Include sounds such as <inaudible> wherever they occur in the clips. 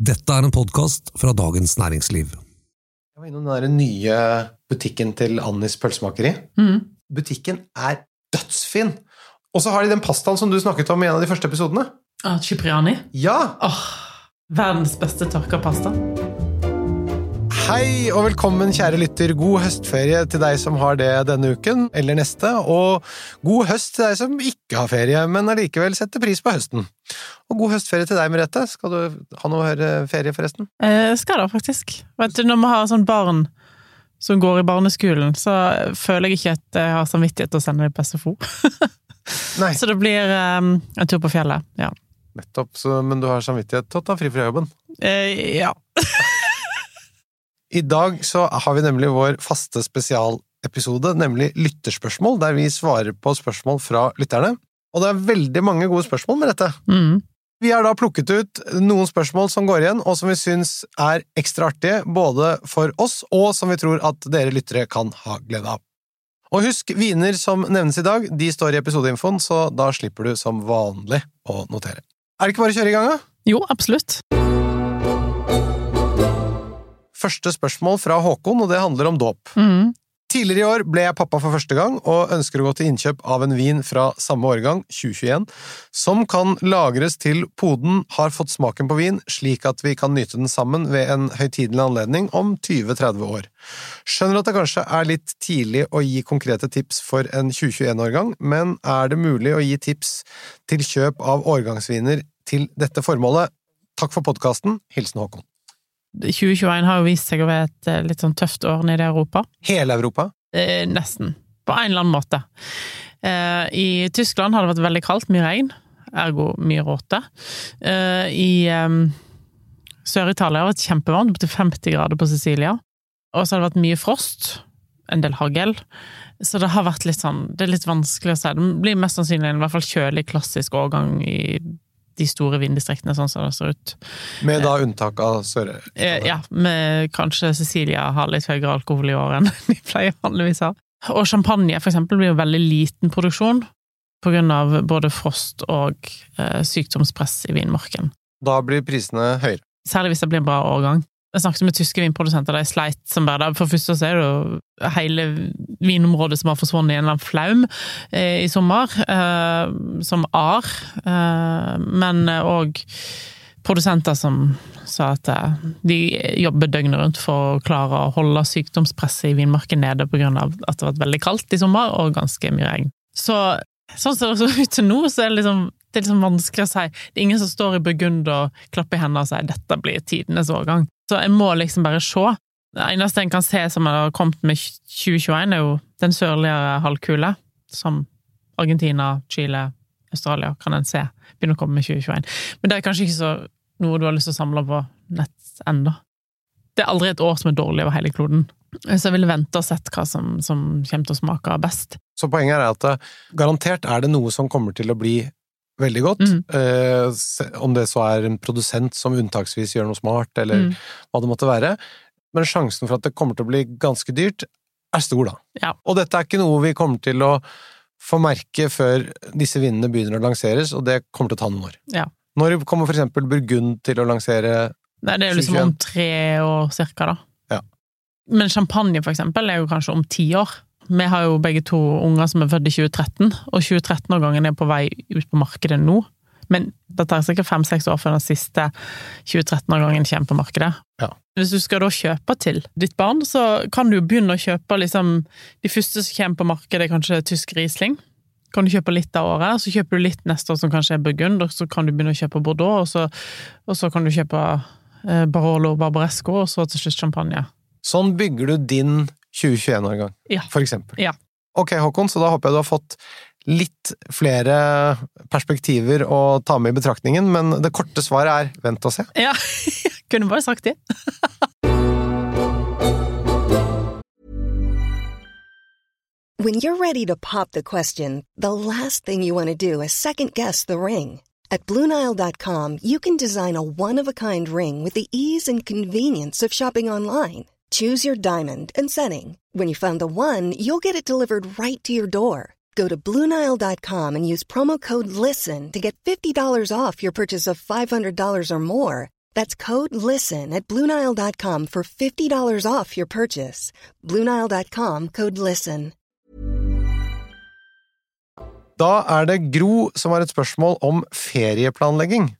Dette er en podkast fra Dagens Næringsliv. Jeg var innom den der nye butikken til Annis pølsemakeri. Butikken er dødsfin! Og så har de den pastaen som du snakket om i en av de første episodene. Ah, Cipriani. Ja! Åh, verdens beste tørka pasta. Hei og velkommen, kjære lytter. God høstferie til deg som har det denne uken eller neste, og god høst til deg som ikke har ferie, men allikevel setter pris på høsten. Og god høstferie til deg, Merete. Skal du ha noe eh, ferie, forresten? Eh, skal da, faktisk. Vet du, når vi har sånn barn som går i barneskolen, så føler jeg ikke at jeg har samvittighet til å sende dem på SFO. <laughs> Så det blir um, en tur på fjellet. Ja. nettopp. Så, men du har samvittighet til å ta fri fra jobben. Eh, ja. <laughs> I dag så har vi nemlig vår faste spesialepisode, nemlig lytterspørsmål, der vi svarer på spørsmål fra lytterne. Og det er veldig mange gode spørsmål med dette. Mm. Vi har da plukket ut noen spørsmål som går igjen, og som vi syns er ekstra artige, både for oss og som vi tror at dere lyttere kan ha glede av. Og husk, viner som nevnes i dag, de står i episodeinfoen, så da slipper du som vanlig å notere. Er det ikke bare å kjøre i gang, da? Jo, absolutt. Første spørsmål fra Håkon, og det handler om dåp. Mm. Tidligere i år ble jeg pappa for første gang, og ønsker å gå til innkjøp av en vin fra samme årgang, 2021, som kan lagres til poden har fått smaken på vin, slik at vi kan nyte den sammen ved en høytidelig anledning om 20-30 år. Skjønner at det kanskje er litt tidlig å gi konkrete tips for en 2021-årgang, men er det mulig å gi tips til kjøp av årgangsviner til dette formålet? Takk for podkasten. Hilsen Håkon. 2021 har jo vist seg å være et eh, litt sånn tøft år nede i Europa. Hele Europa? Eh, nesten. På en eller annen måte. Eh, I Tyskland har det vært veldig kaldt, mye regn, ergo mye råte. Eh, I Sør-Italia har det vært kjempevarmt, opptil 50 grader på Sicilia. Og så har det vært mye frost, en del hagl. Så det har vært litt sånn Det er litt vanskelig å si. Det blir mest sannsynlig en i hvert fall kjølig, klassisk årgang i de store vinddistriktene, sånn som det ser ut. Med da unntak av Sør... Eh, ja, med kanskje Cecilia har litt høyere alkohol i år enn <laughs> de pleier vanligvis ha. Og champagne, for eksempel, blir jo veldig liten produksjon av både frost og eh, sykdomspress i vinmarken. Da blir prisene høyere. Særlig hvis det blir en bra årgang. Jeg snakket med tyske vinprodusenter, de sleit som bare det. For det første så er det jo hele vinområdet som har forsvunnet i en eller annen flaum eh, i sommer, eh, som ar. Eh, men òg produsenter som sa at eh, de jobber døgnet rundt for å klare å holde sykdomspresset i vinmarken nede av at det har vært veldig kaldt i sommer og ganske mye regn. Så sånn som det ser ut til nå, så er det liksom det er liksom vanskelig å si. Det er ingen som står i Burgund og klapper i hendene og sier 'dette blir tidenes årgang'. Så jeg må liksom bare se. Det eneste en kan se som har kommet med 2021, er jo den sørligere halvkule, som Argentina, Chile, Australia kan en se begynner å komme med 2021. Men det er kanskje ikke så noe du har lyst til å samle på nett ennå. Det er aldri et år som er dårlig over hele kloden. Så jeg ville vente og sett hva som, som kommer til å smake best. Så poenget er at eh, garantert er det noe som kommer til å bli veldig godt. Mm. Eh, om det så er en produsent som unntaksvis gjør noe smart, eller Mm. hva det måtte være. Men sjansen for at det kommer til å bli ganske dyrt, er stor, da. Ja. Og dette er ikke noe vi kommer til å få merke før disse vinene begynner å lanseres, og det kommer til å ta noen år. Ja. Når kommer for eksempel Burgund til å lansere Nei, det er jo liksom om tre år cirka, da. Ja. Men champagne, for eksempel, er jo kanskje om ti år. Vi har jo begge to unger som er født i 2013, og 2013-årgangen er på vei ut på markedet nå. Men det tar sikkert fem-seks år før den siste 2013-årgangen kommer på markedet. Ja. Hvis du skal da kjøpe til ditt barn, så kan du begynne å kjøpe liksom De første som kommer på markedet, er kanskje tysk Riesling. Kan du kjøpe litt av året, så kjøper du litt neste år som kanskje er Burgund, og så kan du begynne å kjøpe Bordeaux, og så, og så kan du kjøpe eh, Barolo Barbaresco, og så til slutt champagne. Sånn bygger du din 2021-årgang, Ja. for eksempel. Ja. Ok, Håkon, så da håper jeg du har fått litt flere perspektiver å ta med i betraktningen, men det korte svaret er vent og se. Ja, <laughs> kunne bare sagt det. When you're ready to pop the question, the last thing you want to do is second guess the ring. At Bluenile.com, you can design a one of a kind ring with the ease and convenience of shopping online. Choose your diamond and setting. When you find the one, you'll get it delivered right to your door. Go to Bluenile.com and use promo code LISTEN to get $50 off your purchase of $500 or more. That's code LISTEN at Bluenile.com for $50 off your purchase. Bluenile.com code LISTEN. Da er det Gro som har et spørsmål om ferieplanlegging.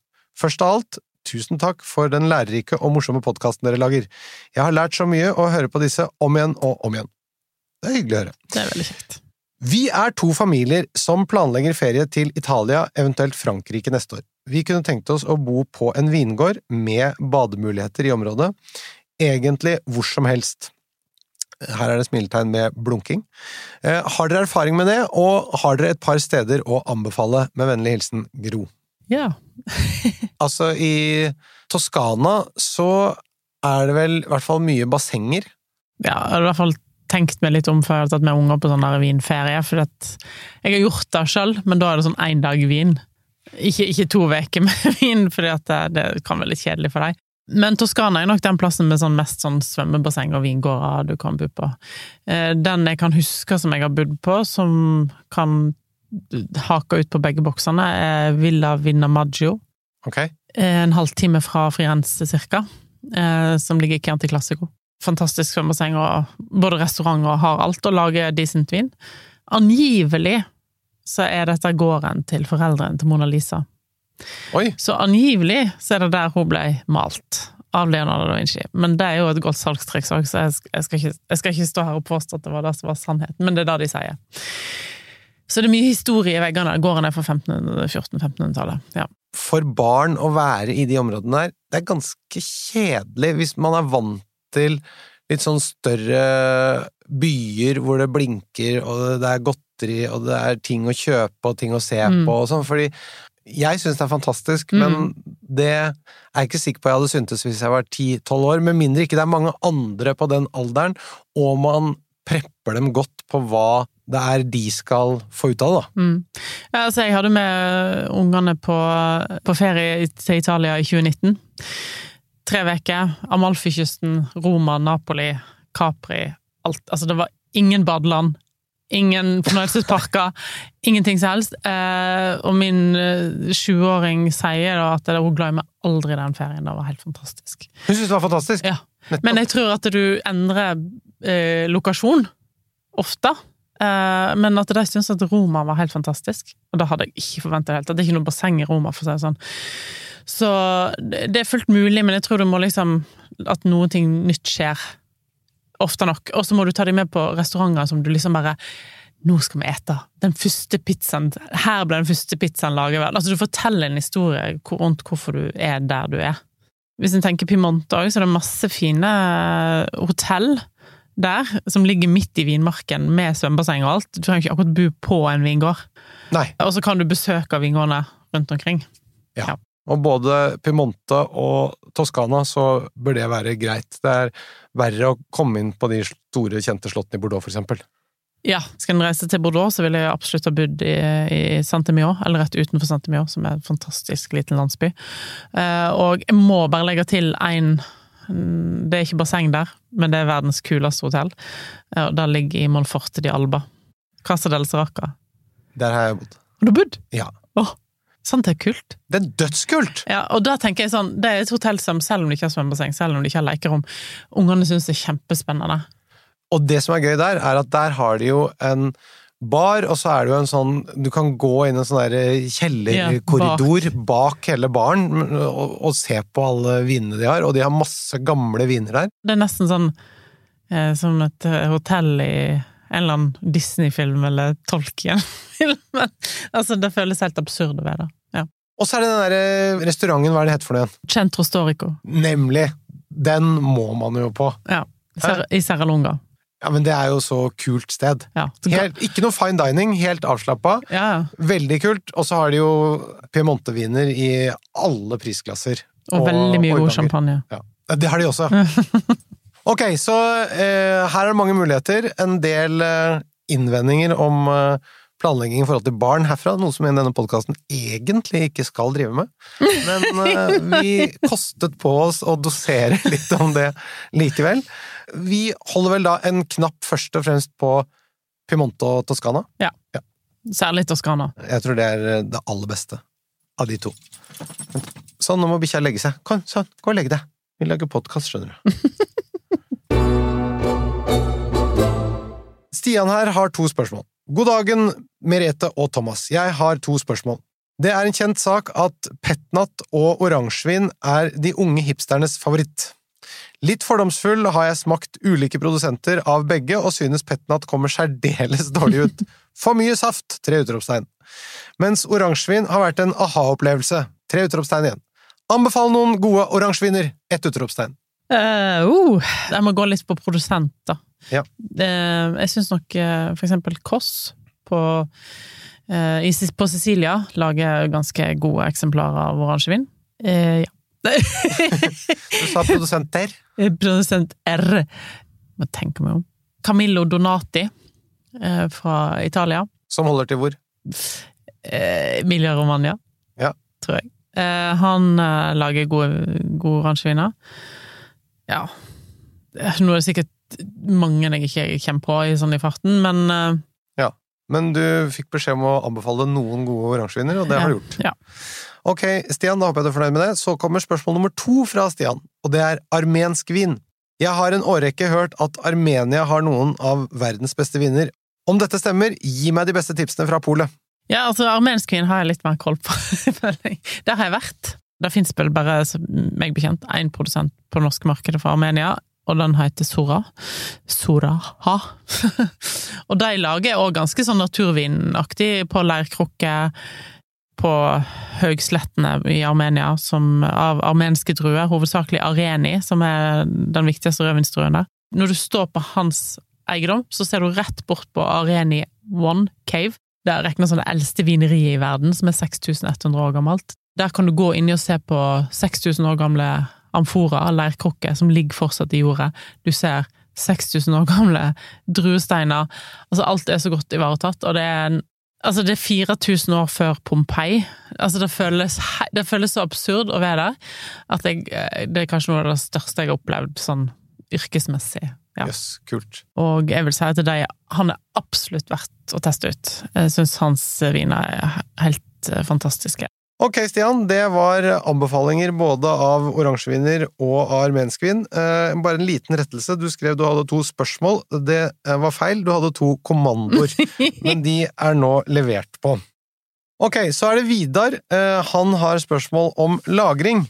Først av alt, tusen takk for den lærerike og morsomme podkasten dere lager. Jeg har lært så mye å høre på disse om igjen og om igjen. Det er hyggelig å høre. Det er veldig kjekt. Vi er to familier som planlegger ferie til Italia, eventuelt Frankrike neste år. Vi kunne tenkt oss å bo på en vingård med bademuligheter i området, egentlig hvor som helst. Her er det smiletegn med blunking. Eh, Har dere erfaring med det, og har dere et par steder å anbefale? Med vennlig hilsen Gro. Ja. <laughs> Altså, i Toskana så er det vel i hvert fall mye bassenger. ja, jeg har i hvert fall tenkt meg litt om før jeg har tatt med unger på sånn der vinferie, for jeg har gjort det sjøl, men da er det sånn én dag vin. Ikke, ikke to uker med <laughs> vin, for det, det kan være litt kjedelig for deg. Men Toskana er nok den plassen med sånn mest sånn svømmebasseng og vingårder du kan bo på. Eh, Den jeg kan huske som jeg har bodd på, som kan hake ut på begge boksene, er Villa Vinna Maggio. Okay. En halvtime fra Firenze, cirka, eh, som ligger i Chianti Classico. Fantastisk svømmebasseng, og både restaurant og har alt, og lager decent vin. Angivelig så er dette gården til foreldrene til Mona Lisa. Oi! Så angivelig så er det der hun ble malt av Leonardo da Vinci. Men det er jo et godt salgstriks òg, så jeg, skal ikke, jeg skal ikke stå her og påstå at det var det som var sannheten, men det er det de sier. Så det er mye historie i veggene. Gårdene er fra 1400-1500-tallet. Ja. For barn å være i de områdene der, det er ganske kjedelig hvis man er vant til litt sånn større byer hvor det blinker, og det er godteri, og det er ting å kjøpe og ting å se Mm. på og sånn, fordi jeg syns det er fantastisk, men det er jeg ikke sikker på jeg hadde syntes hvis jeg var 10-12 år, med mindre ikke det er mange andre på den alderen, og man prepper dem godt på hva det er de skal få ut av det, da. Mm. Ja, altså, jeg hadde med ungene på, på ferie til Italia i 2019. Tre uker. Amalfikysten, Roma, Napoli, Capri. Alt. Altså, det var ingen badeland. Ingen fornøyelsesparker. <laughs> ingenting som helst. Eh, og min eh, sjuåring sier da at hun glemmer aldri den ferien. Det var helt fantastisk. Hun syntes det var fantastisk. Ja. Nettopp. Men jeg tror at du endrer eh, lokasjon ofte. Eh, men at de syntes at Roma var helt fantastisk. Og det hadde jeg ikke forventa helt. Det er ikke noe basseng i Roma, for å si det sånn. Så det det er fullt mulig, men jeg tror du må liksom At noe nytt skjer. Ofte nok. Og så må du ta dem med på restauranter som du liksom bare nå skal vi ete. Den første pizzaen Her ble den første pizzaen laget. vel. Altså, du forteller en historie rundt hvorfor du er der du er. Hvis en tenker Pimont òg, så er det masse fine hotell der, som ligger midt i vinmarken, med svømmebasseng og alt. Du trenger ikke akkurat bo på en vingård. Nei. Og så kan du besøke vingårdene rundt omkring. Ja, Og både Pimonte og Toskana så bør det være greit. Det er verre å komme inn på de store, kjente slottene i Bordeaux, for eksempel. Ja, skal en reise til Bordeaux, så vil jeg absolutt ha bodd i, i Saint-Emilion, eller rett utenfor Saint-Emilion, som er en fantastisk liten landsby. Eh, og jeg må bare legge til én Det er ikke basseng der, men det er verdens kuleste hotell. Eh, og det ligger i Monforte di Alba. Casa del Seraca. Der har jeg bodd. Har du bodd? Ja. Åh, sant det er kult? Det er dødskult! Ja, og da tenker jeg sånn, det er et hotell som, selv om det ikke har svømmebasseng, selv om det ikke har lekerom, ungene syns det er kjempespennende. Og det som er gøy der, er at der har de jo en bar, og så er det jo en sånn Du kan gå inn en sånn der kjellerkorridor bak. hele baren og, og se på alle vinene de har, og de har masse gamle viner der. Det er nesten sånn eh, som et eh, hotell i en eller annen Disney-film eller Tolkien-film. <laughs> altså, det føles helt absurd ved det. Ja. Og så er det den der restauranten, hva er det het for noe igjen? Centro Storico. Nemlig! Den må man jo på. Ja. I Serra Lunga. Ja, men det er jo så kult sted. Ja. Helt, ikke noe fine dining, helt avslappa. ja. Veldig kult. Og så har de jo Piemonte-viner i alle prisklasser. Og, veldig mye god champagne. Ja, det har de også. <laughs> ok, så eh, her er det mange muligheter. En del eh, innvendinger om eh, planlegging i forhold til barn herfra, noe som i denne podkasten egentlig ikke skal drive med. Men uh, <laughs> vi kostet på oss å dosere <laughs> litt om det likevel. Vi holder vel da en knapp først og fremst på Piemonte og Toskana. Særlig Toskana. Jeg tror det er det aller beste av de to. Sånn, nå må bikkja legge seg. Kom, sånn, gå og legg deg. Vi lager podkast, skjønner du. <laughs> Stian her har to spørsmål. God dagen, Merete og Thomas. Jeg har to spørsmål. Det er en kjent sak at petnat og oransjevin er de unge hipsternes favoritt. Litt fordomsfull har jeg smakt ulike produsenter av begge, og synes petnat kommer særdeles dårlig ut. For mye saft! Tre utropstegn. Mens oransjevin har vært en aha-opplevelse. Tre utropstegn igjen. Anbefal noen gode oransjeviner! Ett utropstegn. Uh, uh, jeg må gå litt på produsent, da. Ja. Uh, jeg syns nok uh, for eksempel Koss på, uh, i, på Sicilia lager ganske gode eksemplarer av oransjevin. Uh, ja. <laughs> Du sa produsenter. Produsent R. Må tenke meg om. Camillo Donati uh, fra Italia. Som holder til hvor? Emilia Romagna, Ja. tror jeg. han lager gode, gode oransjeviner. Ja. Nå er det sikkert mange jeg ikke kommer på i sånn i farten, men uh, Men du fikk beskjed om å anbefale noen gode oransjeviner, og det har du gjort. Ja. Ok, Stian, da håper jeg du er fornøyd med det. Så kommer spørsmål nummer to fra Stian, og det er armensk vin. Jeg har en årrekke hørt at Armenia har noen av verdens beste viner. Om dette stemmer, gi meg de beste tipsene fra polet. Ja, altså, armensk vin har jeg litt mer koll på, <laughs> føler jeg. Der har jeg vært. Det fins vel bare, meg bekjent, én produsent på norske markedet for Armenia, og den heter Sora. Soraha. <laughs> og de lager òg ganske sånn naturvinaktig på leirkrukker på høgslettene i Armenia, som, av armenske druer, hovedsakelig areni, som er den viktigste rødvinsdruen der. Når du står på hans eiendom, så ser du rett bort på Areni One Cave. Det er regnet som det eldste vineriet i verden, som er 6100 år gammelt. Der kan du gå inni og se på 6000 år gamle amfora, leirkrukker, som ligger fortsatt i jordet. Du ser 6000 år gamle druesteiner. Altså, alt er så godt ivaretatt, og det er en Altså, det er 4000 år før Pompeii. Altså, det føles, det føles så absurd å være der at jeg, det er kanskje noe av det største jeg har opplevd sånn yrkesmessig. Ja. Yes, kult. Og jeg vil si at de, han er absolutt verdt å teste ut. Jeg syns hans viner er helt fantastiske. Ok, Stian, det var anbefalinger både av oransjeviner og av armensk vin. Eh, bare en liten rettelse. Du skrev du hadde to spørsmål. Det var feil, du hadde to kommandoer. <laughs> men de er nå levert på. Ok, så er det Vidar. Eh, han har spørsmål om lagring.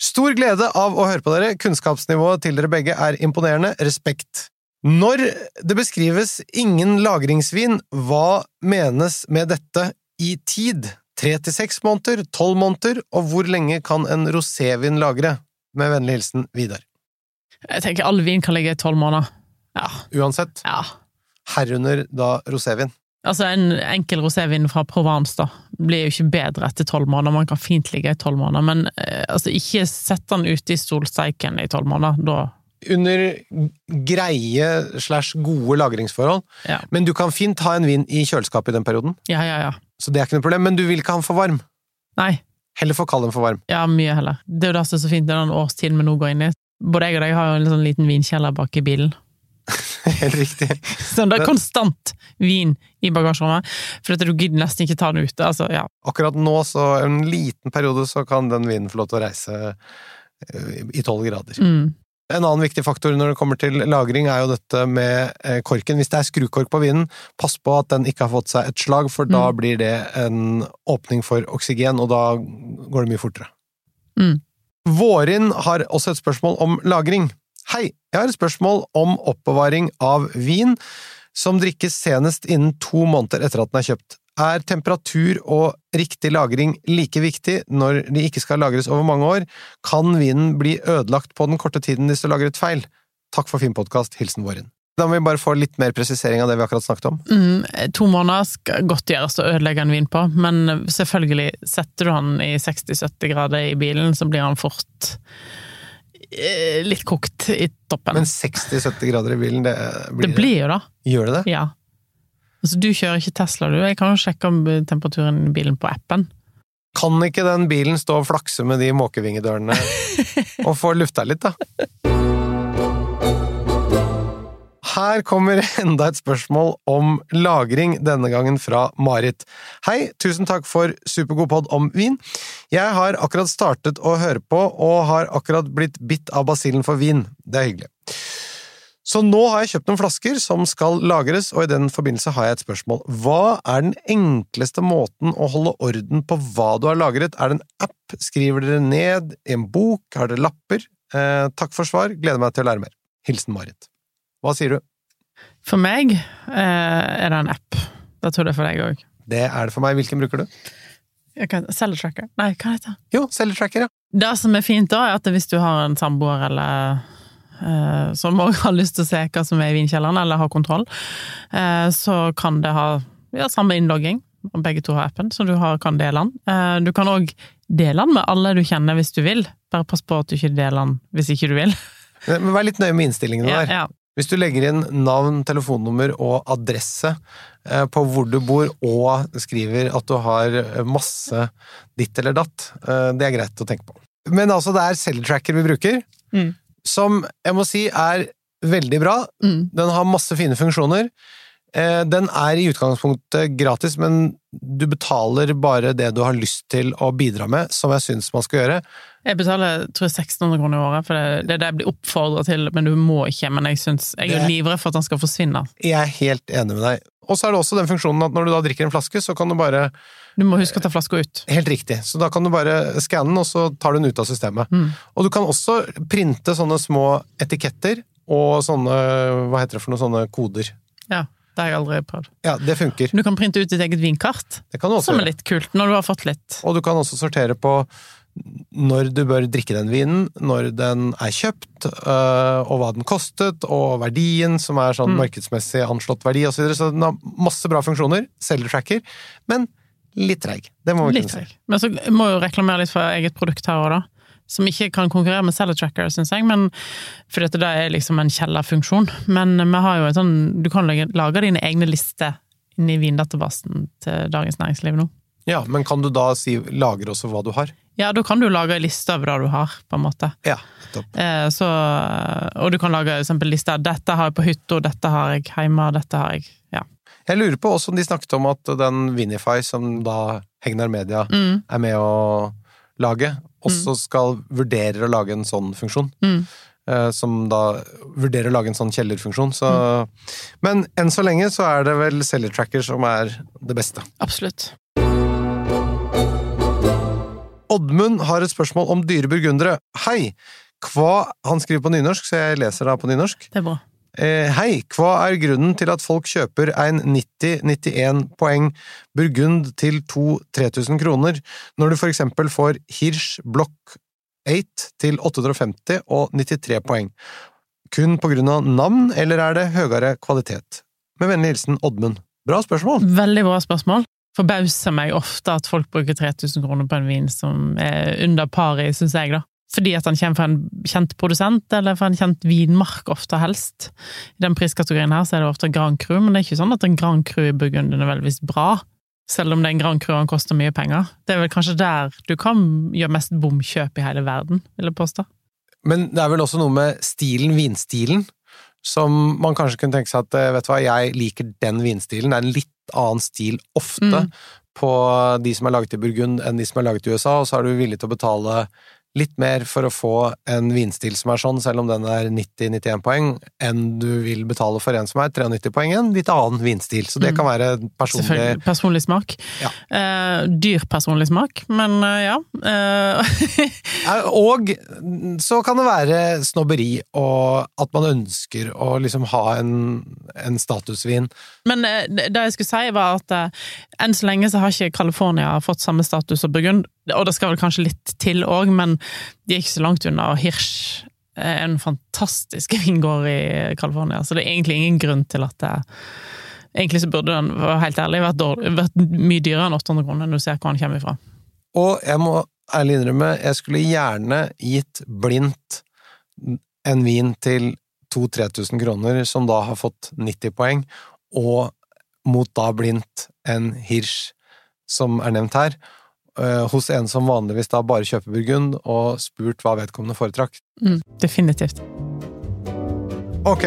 Stor glede av å høre på dere. Kunnskapsnivået til dere begge er imponerende. Respekt. Når det beskrives ingen lagringsvin, hva menes med dette i tid? Tre til seks måneder, tolv måneder, og hvor lenge kan en rosévin lagre? Med vennlig hilsen Vidar. Jeg tenker all vin kan ligge i tolv måneder. Ja. Uansett. ja. Herunder da rosévin. Altså, en enkel rosévin fra Provence, da, blir jo ikke bedre etter tolv måneder. Man kan fint ligge i tolv måneder, men eh, altså, ikke sett den ute i solsteiken i tolv måneder. Da Under greie slash gode lagringsforhold. Ja. Men du kan fint ha en vin i kjøleskapet i den perioden, Ja, ja, ja. så det er ikke noe problem. Men du vil ikke ha den for varm. Nei. Heller for kald enn for varm. Ja, mye heller. Det er jo det som er så fint det er den årstiden vi nå går inn i. Både jeg og deg har jo en sånn liten vinkjeller bak i bilen. <laughs> Helt riktig. <laughs> Så det er konstant vin i bagasjerommet, for at du gidder nesten ikke ta den ute. Altså, ja. Akkurat nå, så en liten periode, så kan den vinen få lov til å reise eh, i tolv grader. Mm. En annen viktig faktor når det kommer til lagring, er jo dette med eh, korken. Hvis det er skrukork på vinen, pass på at den ikke har fått seg et slag, for da Mm. blir det en åpning for oksygen, og da går det mye fortere. Mm. Vårin har også et spørsmål om lagring. Hei, jeg har et spørsmål om oppbevaring av vin som drikkes senest innen to måneder etter at den er kjøpt. Er temperatur og riktig lagring like viktig når de ikke skal lagres over mange år? Kan vinen bli ødelagt på den korte tiden hvis du lagret feil? Takk for fin podkast. Hilsen Våren. Da må vi bare få litt mer presisering av det vi akkurat snakket om. Mm, to måneder skal godt gjøres å ødelegge en vin på, men selvfølgelig, setter du han i 60-70 grader i bilen, så blir han fort eh, litt kokt i toppen. Men 60-70 grader i bilen, det blir det blir jo da. Gjør det det? Ja. Altså, du kjører ikke Tesla, du. Jeg kan jo sjekke om temperaturen i bilen på appen. Kan ikke den bilen stå og flakse med de måkevingedørene <laughs> og få lufta litt, da? Her kommer enda et spørsmål om lagring, denne gangen fra Marit. Hei, tusen takk for supergod pod om vin. Jeg har akkurat startet å høre på, og har akkurat blitt bitt av basillen for vin. Det er hyggelig. Så nå har jeg kjøpt noen flasker som skal lagres, og i den forbindelse har jeg et spørsmål. Hva er den enkleste måten å holde orden på hva du har lagret? Er det en app? Skriver dere ned i en bok? Har dere lapper? Eh, takk for svar, gleder meg til å lære mer. Hilsen Marit. Hva sier du? For meg eh, er det en app. Da tror jeg det er for deg òg. Det er det for meg. Hvilken bruker du? Celletracker? Nei, hva heter det? Jo, Celletracker, ja. Det som er fint da, er at hvis du har en samboer eller som òg har lyst til å se hva som er i vinkjelleren, eller har kontroll, eh, så kan det ha ja, samme innlogging. og Begge to har appen, så du har, kan dele den. Eh, du kan òg dele den med alle du kjenner hvis du vil. Bare pass på at du ikke deler den hvis ikke du vil. Men vær litt nøye med innstillingene der. ja. Hvis du legger inn navn, telefonnummer og adresse eh, på hvor du bor, og skriver at du har masse ditt eller datt, eh, det er greit å tenke på. Men altså, det er Celletracker vi bruker, Mm. Som jeg må si er veldig bra. Mm. Den har masse fine funksjoner. Eh, Den er i utgangspunktet gratis, men du betaler bare det du har lyst til å bidra med, som jeg syns man skal gjøre. Jeg betaler tror jeg 1600 kroner i året, for det, det er det jeg blir oppfordra til, men du må ikke. Men jeg, synes, jeg er livredd for at den skal forsvinne. Jeg er helt enig med deg. Og så er det også den funksjonen at når du da drikker en flaske, så kan du bare Du må huske å ta flaska ut. Helt riktig. Så da kan du bare skanne den, og så tar du den ut av systemet. Mm. Og du kan også printe sånne små etiketter og sånne Hva heter det for noe? Sånne koder. Ja, det har jeg aldri prøvd. Ja, det funker. Du kan printe ut ditt eget vinkart, Det kan du også som er gjøre. litt kult, når du har fått litt. Og du kan også sortere på når du bør drikke den vinen, når den er kjøpt, øh, og hva den kostet, og verdien, som er sånn Mm. markedsmessig anslått verdi osv. Så, videre. så den har masse bra funksjoner. Selgertracker. Men litt treig. Det må vi Litt kunne si. Men så må jo reklamere litt for eget produkt her òg, da. Som ikke kan konkurrere med Seller Tracker, syns jeg, men for dette det er liksom en kjellerfunksjon. Men vi har jo en sånn Du kan lage, lage dine egne lister inni vindatabasen til Dagens Næringsliv nå. Ja, Men kan du da si, lagre også hva du har? Ja, da kan du lage en liste over det du har, på en måte. Ja, topp. Eh, så, og du kan lage eksempel lister. 'Dette har jeg på hytta, dette har jeg hjemme', dette har jeg. Jeg lurer på også om de snakket om at den Vinify, som da Hegnar Media Mm, er med å lage, også skal vurdere å lage en sånn funksjon. mm. Eh, Som da vurderer å lage en sånn kjellerfunksjon. Så, Men enn så lenge så er det vel Cellertracker som er det beste. Absolutt. Oddmund har et spørsmål om dyre burgundere. Hei! Hva Han skriver på nynorsk, så jeg leser da på nynorsk. Det er bra. Eh, hei, hva er grunnen til at folk kjøper en 90-91 poeng burgund til 2000-3000 kroner, når du for eksempel får Hirsch Block 8 til 850 og 93 poeng? Kun på grunn av navn, eller er det høyere kvalitet? Med vennlig hilsen Oddmund. Bra spørsmål! Veldig bra spørsmål. Forbauser meg ofte at folk bruker 3000 kroner på en vin som er under paret, syns jeg, da. Fordi at den kommer fra en kjent produsent, eller fra en kjent vinmark, ofte helst. I den priskategorien her så er det ofte Grand Cru, men det er ikke sånn at en Grand Cru i Burgund er nødvendigvis bra. Selv om det er en Grand Cru og den koster mye penger. Det er vel kanskje der du kan gjøre mest bomkjøp i hele verden, vil jeg påstå. Men det er vel også noe med stilen, vinstilen, som man kanskje kunne tenke seg at eh, vet du hva, jeg liker den vinstilen. Det er en litt annen stil ofte Mm. på de som er laget i Burgund enn de som er laget i USA, og så er du villig til å betale litt mer for å få en vinstil som er sånn, selv om den er 90-91 poeng, enn du vil betale for en som er 93 poeng, en litt annen vinstil. Så det Mm. kan være personlig Personlig smak. Ja. Eh, dyr personlig smak, men eh, ja. Eh, <laughs> Og så kan det være snobberi, og at man ønsker å liksom ha en, en statusvin. Men eh, det det jeg skulle si, var at eh, enn så lenge så har ikke California fått samme status som Burgund, og det skal vel kanskje litt til òg, men de er ikke så langt unna. Hirsch er en fantastisk <laughs> vingård i California, så det er egentlig ingen grunn til at det Egentlig så burde den, helt ærlig, vært, dårlig, vært mye dyrere enn 800 kroner, når du ser hvor den kommer ifra. Og jeg må ærlig innrømme, jeg skulle gjerne gitt blindt en vin til 2000-3000 kroner, som da har fått 90 poeng, og mot da blindt en Hirsch, som er nevnt her, hos en som vanligvis da bare kjøper Burgund, og spurt hva vedkommende foretrakk. Mm, definitivt. Ok,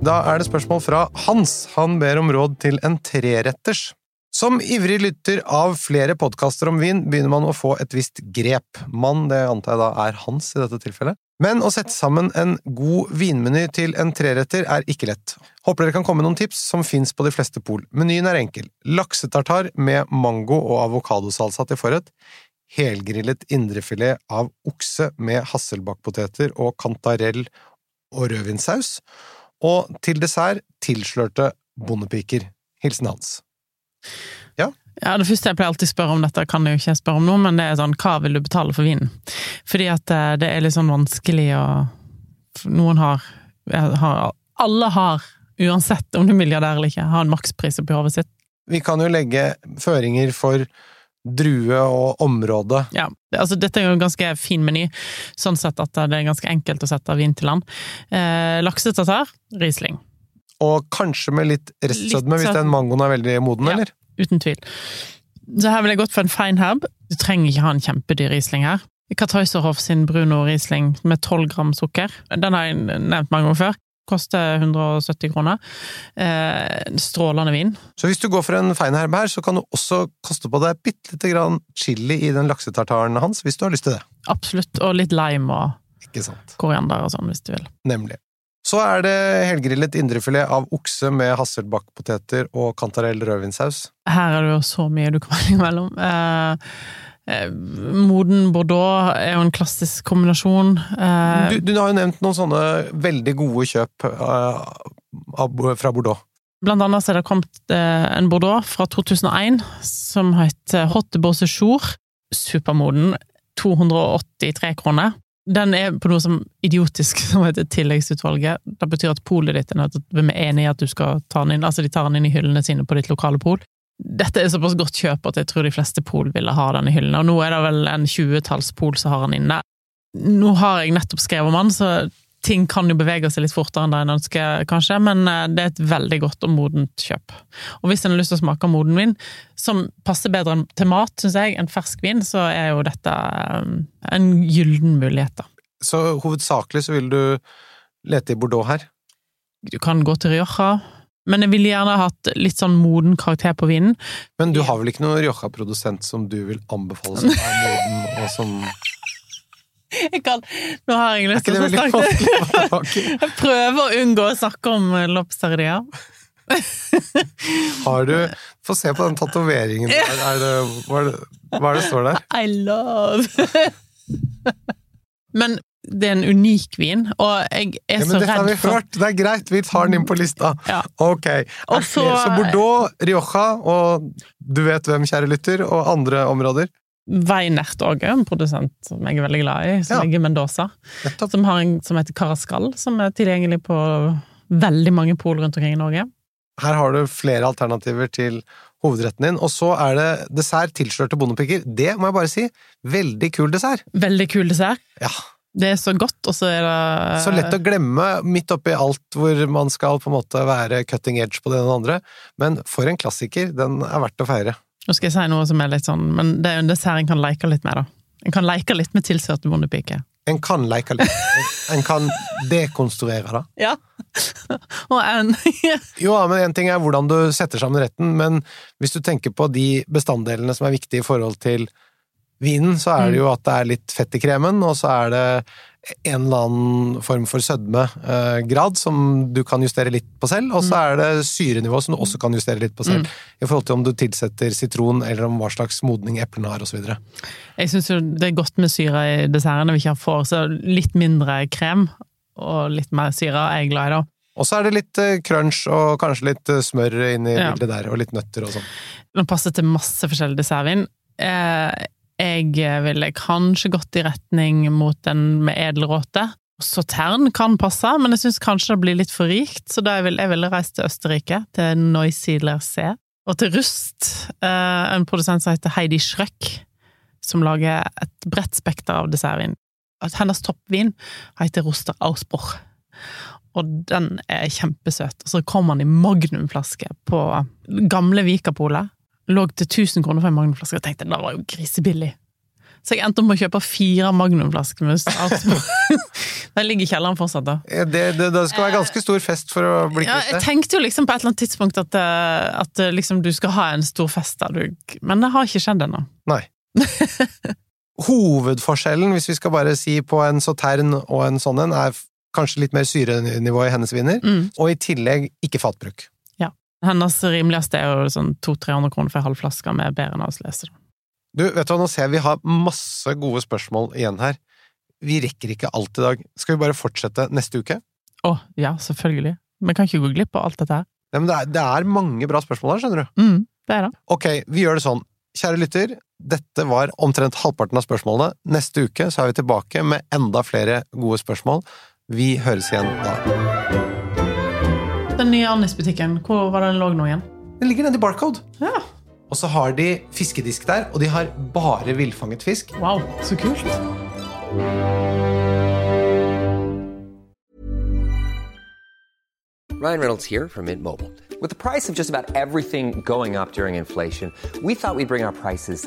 Da er det spørsmål fra Hans. Han ber om råd til en treretters. Som ivrig lytter av flere podkaster om vin, begynner man å få et visst grep. Mann, det antar jeg da er Hans i dette tilfellet. Men å sette sammen en god vinmeny til en treretter er ikke lett. Håper dere kan komme med noen tips som fins på de fleste pol. Menyen er enkel. Laksetartar med mango og avokadosalsa til forrett. Helgrillet indrefilet av okse med hasselbakkpoteter og kantarell og rødvinssaus. Og til dessert tilslørte bondepiker. Hilsen Hans. Ja, Det første jeg pleier alltid å spørre om dette, kan jeg jo ikke spørre om nå, men det er sånn, hva vil du betale for vinen? Fordi at eh, det er litt sånn vanskelig å Noen har, har Alle har, uansett om du er milliardær eller ikke, har en makspris oppi hodet sitt. Vi kan jo legge føringer for drue og område. Ja, altså Dette er jo en ganske fin meny, sånn sett at det er ganske enkelt å sette vin til land. Eh, Laksetatar, Riesling. Og kanskje med litt restsødme hvis den mangoen er veldig moden, Ja. eller? Uten tvil. Så her vil jeg gått for en fine herb. Du trenger ikke ha en kjempedyr Riesling her. Kartøyserhoff sin Bruno Riesling med 12 gram sukker. Den har jeg nevnt mange ganger før. Koster 170 kroner. Eh, strålende vin. Så hvis du går for en feinherb her, så kan du også koste på deg bitte lite grann chili i den laksetartaren hans, hvis du har lyst til det. Absolutt. Og litt lime og koriander og sånn, hvis du vil. Nemlig. Så er det helgrillet indrefilet av okse med hasselbakkpoteter og kantarell rødvinsaus. Her er det jo så mye du kan velge mellom. Eh, eh, moden Bordeaux er jo en klassisk kombinasjon. Eh, Du, du har jo nevnt noen sånne veldig gode kjøp eh, fra Bordeaux. Blant annet så er det kommet eh, en Bordeaux fra 2001 som heter Hot de Beausejour. Supermoden. 283 kroner. Den er på noe som idiotisk <laughs> som heter tilleggsutvalget. Det betyr at polet ditt er nødt til å enig i at du skal ta den inn. Altså, de tar den inn i hyllene sine på ditt lokale pol. Dette er såpass godt kjøp at jeg tror de fleste pol ville ha den i hyllene, og nå er det vel en tjuetalls pol som har den inne. Nå har jeg nettopp skrevet om den, så ting kan jo bevege seg litt fortere enn det en ønsker, kanskje, men eh, det er et veldig godt og modent kjøp. Og hvis en har lyst til å smake moden vin, som passer bedre til mat, syns jeg, enn fersk vin, så er jo dette eh, en gyllen mulighet, da. Så hovedsakelig så vil du lete i Bordeaux her. Du kan gå til Rioja, men jeg ville gjerne hatt litt sånn moden karakter på vinen. Men du har vel ikke noen Rioja-produsent som du vil anbefale som er moden, og som Jeg kan, nå har jeg lyst til å snakke? <laughs> Jeg prøver å unngå å snakke om eh, lobsterier. Har du Få se på den tatoveringen der. Er det, hva, er det, hva er det står der? I love <laughs> Men det er en unik vin, og jeg er Ja, så men dette har vi hørt! Det er greit, vi tar den inn på lista. Ja. Ok. Og så, så- så Bordeaux, Rioja og du vet hvem, kjære lytter, og andre områder. Weinert òg en produsent som jeg er veldig glad i, som Ja. ligger i Mendoza. Som har en som heter Carascal, som er tilgjengelig på veldig mange pol rundt omkring i Norge. Her har du flere alternativer til hovedretten din, og så er det dessert tilslørte bondepiker. Det må jeg bare si. Veldig kul dessert. Veldig kul dessert. Ja. Det er så godt, og så er det Så lett å glemme midt oppi alt hvor man skal på en måte være cutting edge på det ene og det andre. Men for en klassiker, den er verdt å feire. Nå skal jeg si noe som er litt sånn, men det er jo en dessert en kan leke litt med, da. En kan leke litt med tilsørte bondepike. En kan leke litt. En kan dekonstruere det. Ja. og en Jo, men en ting er hvordan du setter sammen retten, men hvis du tenker på de bestanddelene som er viktige i forhold til vinen, så er det jo at det er litt fett i kremen, og så er det en eller annen form for sødmegrad som du kan justere litt på selv, og så er det syrenivå som du også kan justere litt på selv, i forhold til om du tilsetter sitron, eller om hva slags modning eplene har, osv. Jeg syns det er godt med syre i dessertene vi ikke får så litt mindre krem, og litt mer syre er jeg glad i, da. Og så er det litt eh, crunch og kanskje litt eh, smør inni Ja. bildet der, og litt nøtter og sånn. Den passer til masse forskjellig dessertvin. Eh, jeg ville kanskje gått i retning mot den med edelråte. Sautern kan passe, men jeg syns kanskje det blir litt for rikt, så da jeg ville jeg ville reist til Østerrike, til Neusiedler C. Og til Rust, eh, en produsent som heter Heidi Schrøck, som lager et bredt spekter av dessertvin. Hennes toppvin heter Roster Ausbruch, og den er kjempesøt. Og så kom han i magnumflaske på gamle Vikapolet. Lå til 1000 kroner for en magnumflaske, og tenkte det var jo grisebillig. Så jeg endte opp med å kjøpe fire magnumflasker med. <laughs> Den ligger i kjelleren fortsatt, da. Det, det, det skal være ganske stor fest for å bli Ja, jeg tenkte jo liksom på et eller annet tidspunkt at, eh, at eh, liksom du skal ha en stor fest der du Men det har ikke skjedd ennå. Nei. <laughs> Hovedforskjellen, hvis vi skal bare si på en sautern og en sånn en, er kanskje litt mer syrenivå i hennes viner, Mm. og i tillegg ikke fatbruk. Hennes rimeligste er jo sånn 200-300 kroner for en halv flaske med Berenaz leser. Du, vet du hva, nå ser jeg vi har masse gode spørsmål igjen her. Vi rekker ikke alt i dag. Skal vi bare fortsette neste uke? Å, ja, selvfølgelig. Vi kan ikke gå glipp av alt dette her. Nei, men det er, det er mange bra spørsmål her, skjønner du. Mm, det er det. Ok, vi gjør det sånn. Kjære lytter, dette var omtrent halvparten av spørsmålene. Neste uke så er vi tilbake med enda flere gode spørsmål. Vi høres igjen da. Den nye Annis-butikken, hvor var den lå nå igjen? Den ligger nede i Barcode. Ja. Og så har de fiskedisk der, og de har bare villfanget fisk. Wow, så kult. Ryan Reynolds here from Mint Mobile. With the price of just about everything going up during inflation, we thought we'd bring our prices